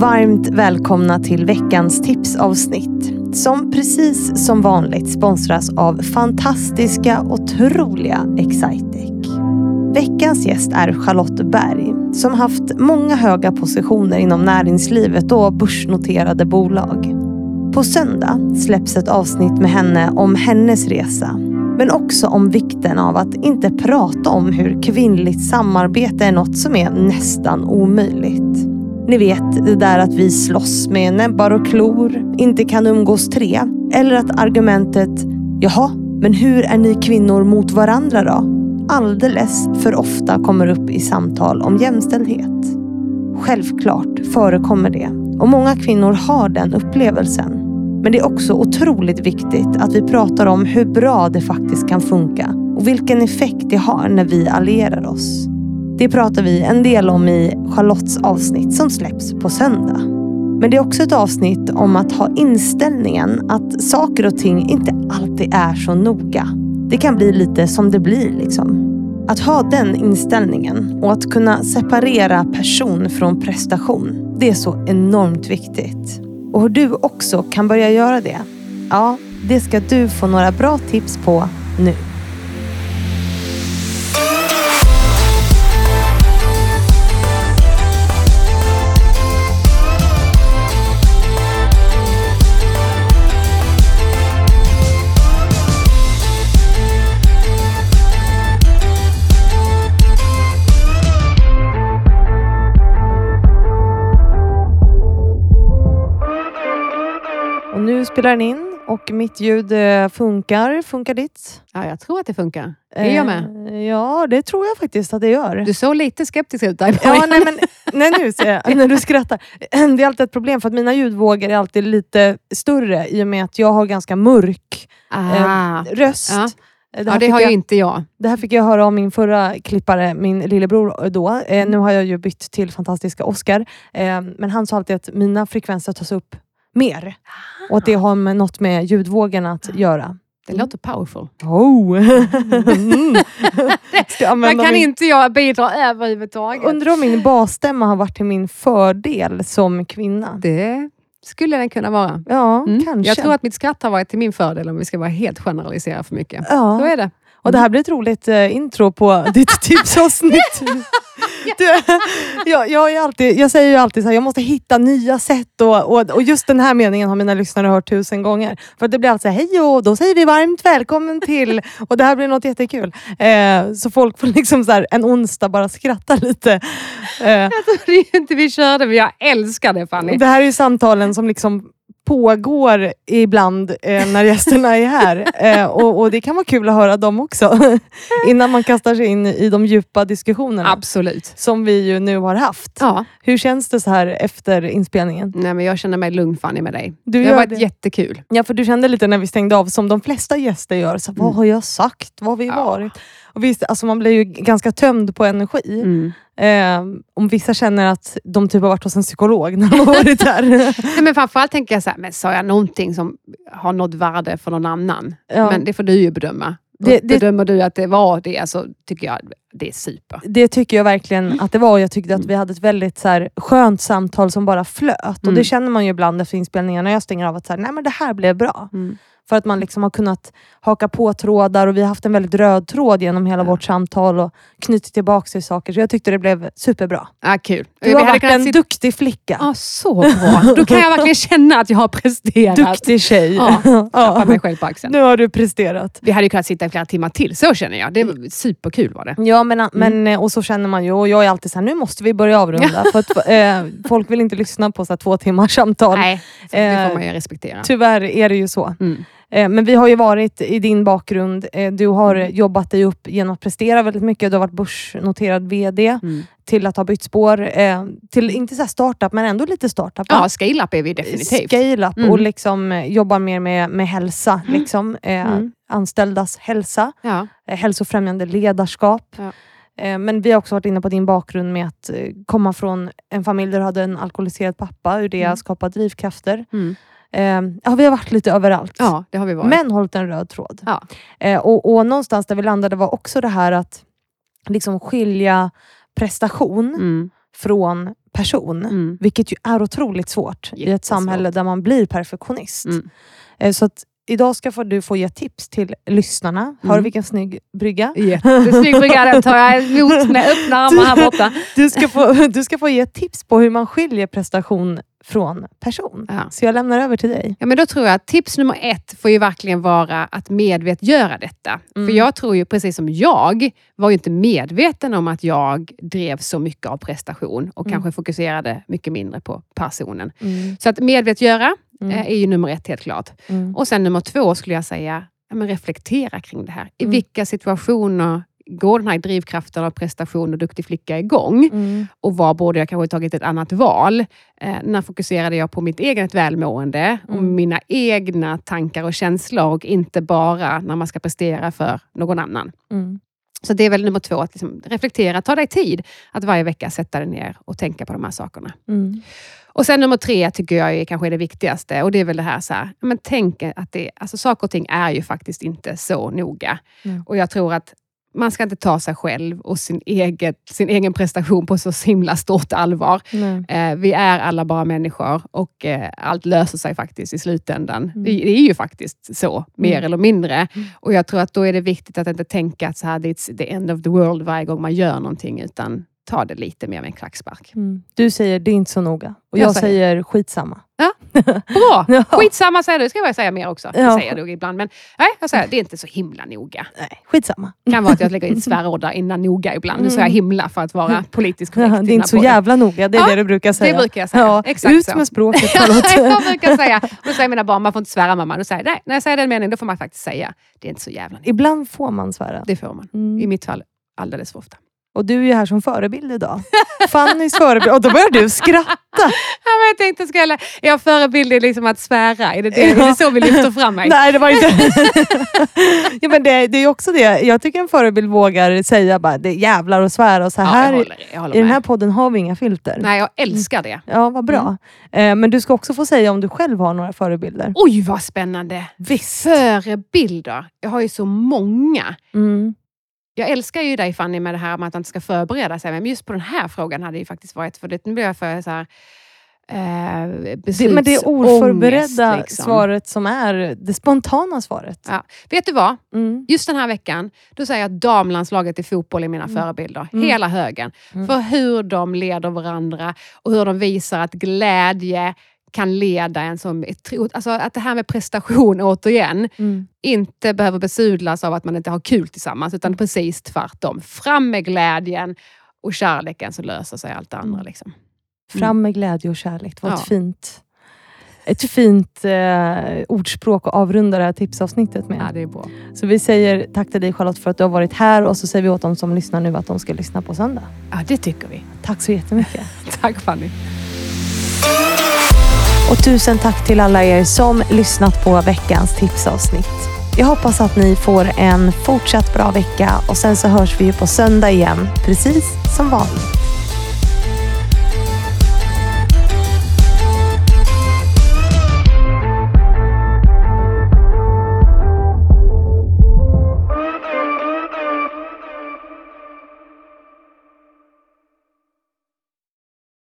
Varmt välkomna till veckans tipsavsnitt som precis som vanligt sponsras av fantastiska, otroliga Excitec. Veckans gäst är Charlotte Berg som haft många höga positioner inom näringslivet och börsnoterade bolag. På söndag släpps ett avsnitt med henne om hennes resa men också om vikten av att inte prata om hur kvinnligt samarbete är något som är nästan omöjligt. Ni vet det där att vi slåss med näbbar och klor, inte kan umgås tre. Eller att argumentet “Jaha, men hur är ni kvinnor mot varandra då?” alldeles för ofta kommer upp i samtal om jämställdhet. Självklart förekommer det och många kvinnor har den upplevelsen. Men det är också otroligt viktigt att vi pratar om hur bra det faktiskt kan funka och vilken effekt det har när vi allierar oss. Det pratar vi en del om i Charlottes avsnitt som släpps på söndag. Men det är också ett avsnitt om att ha inställningen att saker och ting inte alltid är så noga. Det kan bli lite som det blir liksom. Att ha den inställningen och att kunna separera person från prestation, det är så enormt viktigt. Och hur du också kan börja göra det, ja, det ska du få några bra tips på nu. Spelar den in och mitt ljud eh, funkar. Funkar ditt? Ja, jag tror att det funkar. Det gör med. Eh, Ja, det tror jag faktiskt att det gör. Du såg lite skeptisk ut där i Ja, nej, men, nej, nu ser jag. När du skrattar. Det är alltid ett problem för att mina ljudvågor är alltid lite större i och med att jag har ganska mörk Ah. röst. Ja. Eh, Det, ja, det har jag, ju inte jag. det här fick jag höra av min förra klippare, min lillebror då. Eh, nu har jag ju bytt till fantastiska Oscar. Eh, men han sa alltid att mina frekvenser tas upp mer. Och att det har med, något med ljudvågorna att göra. Det låter powerful. Oh. mm. Men kan min... inte jag bidra överhuvudtaget? Undrar om min basstämma har varit till min fördel som kvinna. Det skulle den kunna vara. Ja, Mm. kanske. Jag tror att mitt skratt har varit till min fördel om vi ska vara helt generalisera för mycket. ja. Så är det. Och det här blir ett roligt eh, intro på ditt tipsavsnitt. du, jag, jag, är alltid, jag säger ju alltid så här, jag måste hitta nya sätt och, och, och just den här meningen har mina lyssnare hört tusen gånger. För att det blir alltid hej och då säger vi varmt välkommen till och det här blir något jättekul. Eh, så folk får liksom så här, en onsdag bara skratta lite. Eh, Jag trodde inte vi körde, men jag älskar det Fanny. det här är ju samtalen som liksom pågår ibland eh, när gästerna är här. Eh, och, och Det kan vara kul att höra dem också. Innan man kastar sig in i de djupa diskussionerna. Absolut. Som vi ju nu har haft. Ja. Hur känns det så här efter inspelningen? Nej, men jag känner mig lugn Fanny med dig. Du det har varit det. jättekul. Ja, för du kände lite när vi stängde av, som de flesta gäster gör. Så, vad Mm. har jag sagt? Vad har vi Ja. varit? Och visst, alltså man blir ju ganska tömd på energi. Mm. Eh, om vissa känner att de typ har varit hos en psykolog när de har varit där. Nej, men framförallt tänker jag så här, men sa jag någonting som har något värde för någon annan? Ja. Men det får du ju bedöma. Det- det- Bedömer du att det var det, så tycker jag det är super. Det tycker jag verkligen att det var. Jag tyckte att vi hade ett väldigt så här, skönt samtal som bara flöt. Och Mm. Det känner man ju ibland efter inspelningen när jag stänger av att så här, Nej, men det här blev bra. Mm. För att man liksom har kunnat haka på trådar och vi har haft en väldigt röd tråd genom hela Ja. vårt samtal och knutit tillbaka till saker. Så jag tyckte det blev superbra. Ja, kul. Du har varit en duktig flicka. Ja, så bra. Då kan jag verkligen känna att jag har presterat. Duktig tjej. Ja, Ja. Mig själv på axeln. Nu har du presterat. Vi hade ju kunnat sitta i flera timmar till, så känner jag. Det var superkul var det. Ja, men, men, eh, och så känner man ju. Och jag är alltid så här, nu måste vi börja avrunda. för att, eh, folk vill inte lyssna på så två timmars samtal. Nej, så det Eh, får man ju respektera. Tyvärr är det ju så. Mm. Eh, Men vi har ju varit i din bakgrund. Eh, Du har Mm. jobbat dig upp genom att prestera väldigt mycket. Du har varit börsnoterad VD Mm. till att ha bytt spår. eh, Till, inte så startup, men ändå lite startup. Ja, scale-up är vi definitivt. Scale-up Mm. och liksom eh, jobbar mer med, med hälsa. Liksom, eh, Mm. Anställdas hälsa, Ja. eh, hälsofrämjande ledarskap. Ja. Eh, Men vi har också varit inne på din bakgrund med att eh, komma från en familj där du hade en alkoholiserad pappa, hur det Mm. skapat drivkrafter. Mm. Ja, vi har varit lite överallt. ja, det har vi varit. Men hållit en röd tråd. Ja. Och, och någonstans där vi landade var också det här att liksom skilja prestation Mm. från person. Mm. Vilket ju är otroligt svårt i ett Jättesvårt. samhälle där man blir perfektionist. Mm. Så att idag ska få, du få ge tips till lyssnarna. Har du Mm. vilken snygg brygga? Jättesnygg brygga, den tar jag emot med öppna armar här borta. Du ska, få, du ska få ge tips på hur man skiljer prestation från person. Ja. Så jag lämnar över till dig. Ja, men då tror jag att tips nummer ett får ju verkligen vara att medvetgöra detta. Mm. För jag tror ju, precis som jag, var ju inte medveten om att jag drev så mycket av prestation och Mm. kanske fokuserade mycket mindre på personen. Mm. Så att medvetgöra Mm. eh, är ju nummer ett helt klart. Mm. Och sen nummer två skulle jag säga, ja, reflektera kring det här. I Mm. vilka situationer går den här drivkraften av prestation och duktig flicka igång? Mm. Och var borde jag kanske tagit ett annat val? Eh, när fokuserade jag på mitt eget välmående och Mm. mina egna tankar och känslor och inte bara när man ska prestera för någon annan. Mm. Så det är väl nummer två, att liksom reflektera, ta dig tid att varje vecka sätta dig ner och tänka på de här sakerna. Mm. Och sen nummer tre tycker jag är kanske är det viktigaste och det är väl det här, så här men tänk att det, alltså saker och ting är ju faktiskt inte så noga. Mm. Och jag tror att man ska inte ta sig själv och sin, eget, sin egen prestation på så himla stort allvar. Eh, vi är alla bara människor och eh, allt löser sig faktiskt i slutändan. Mm. Det, det är ju faktiskt så, mer Mm. eller mindre. Mm. Och jag tror att då är det viktigt att inte tänka att så här, it's the end of the world varje gång man gör någonting, utan ta det lite mer med en klackspark. Mm. Du säger det är inte så noga. Och Jag jag, säger- säger skitsamma. Bra! Ja. Skitsamma säger du, det ska jag säga mer också. Det Ja. säger nog ibland. Men nej, jag säger, det är inte så himla noga. Nej, skitsamma. Kan vara att jag lägger in svärord där innan noga ibland. Nu säger jag himla för att vara politisk korrekt. Ja, i det är inte så podden. jävla noga, det är Ja, det du brukar säga. Det brukar jag säga. Ja, Exakt ut så. med språket Ja, Charlotte. jag brukar säga, och då säger mina barn, man får inte svära mamma. Då säger jag, nej, när jag säger den meningen, då får man faktiskt säga, det är inte så jävla noga. Ibland får man svära. Det får man. I Mm. mitt fall alldeles för ofta. Och du är ju här som förebild idag. Fannys förebild. Och då börjar du skratta. Ja, men jag tänkte, ska jag, är jag förebild i liksom att svära? Är det, det, är det så vi lyfter fram mig? Nej, det var inte... ja, men det, det är också det. Jag tycker en förebild vågar säga bara, det är jävlar och svära. Och så Ja, här, jag håller, håller I den här podden har vi inga filter. Nej, jag älskar det. Ja, vad bra. Eh, men du ska också få säga om du själv har några förebilder. Oj, vad spännande! Visst. Förebilder. Jag har ju så många. Mm. Jag älskar ju dig Fanny med det här med att man inte ska förbereda sig. Men just på den här frågan hade det ju faktiskt varit, för det nu blir jag för så här, eh, Det, men det är oförberedda beslutsångest, liksom. svaret som är det spontana svaret. Ja. Vet du vad? Mm. Just den här veckan, då säger jag att damlandslaget i fotboll är mina förebilder. Mm. Hela högen. Mm. För hur de leder varandra och hur de visar att glädje kan leda en som... ett tro- Alltså att det här med prestation, återigen, Mm. inte behöver besudlas av att man inte har kul tillsammans, utan precis tvärtom. Fram med glädjen och kärleken så löser sig allt det andra. Mm. Liksom. Fram med glädje och kärlek. Det var Ja. ett fint, ett fint eh, ordspråk att avrunda det här tipsavsnittet med. Ja, det är bra. Så vi säger tack till dig Charlotte för att du har varit här och så säger vi åt dem som lyssnar nu att de ska lyssna på söndag. Ja, det tycker vi. Tack så jättemycket. Tack Fanny. Och tusen tack till alla er som lyssnat på veckans tipsavsnitt. Jag hoppas att ni får en fortsatt bra vecka och sen så hörs vi ju på söndag igen, precis som vanligt.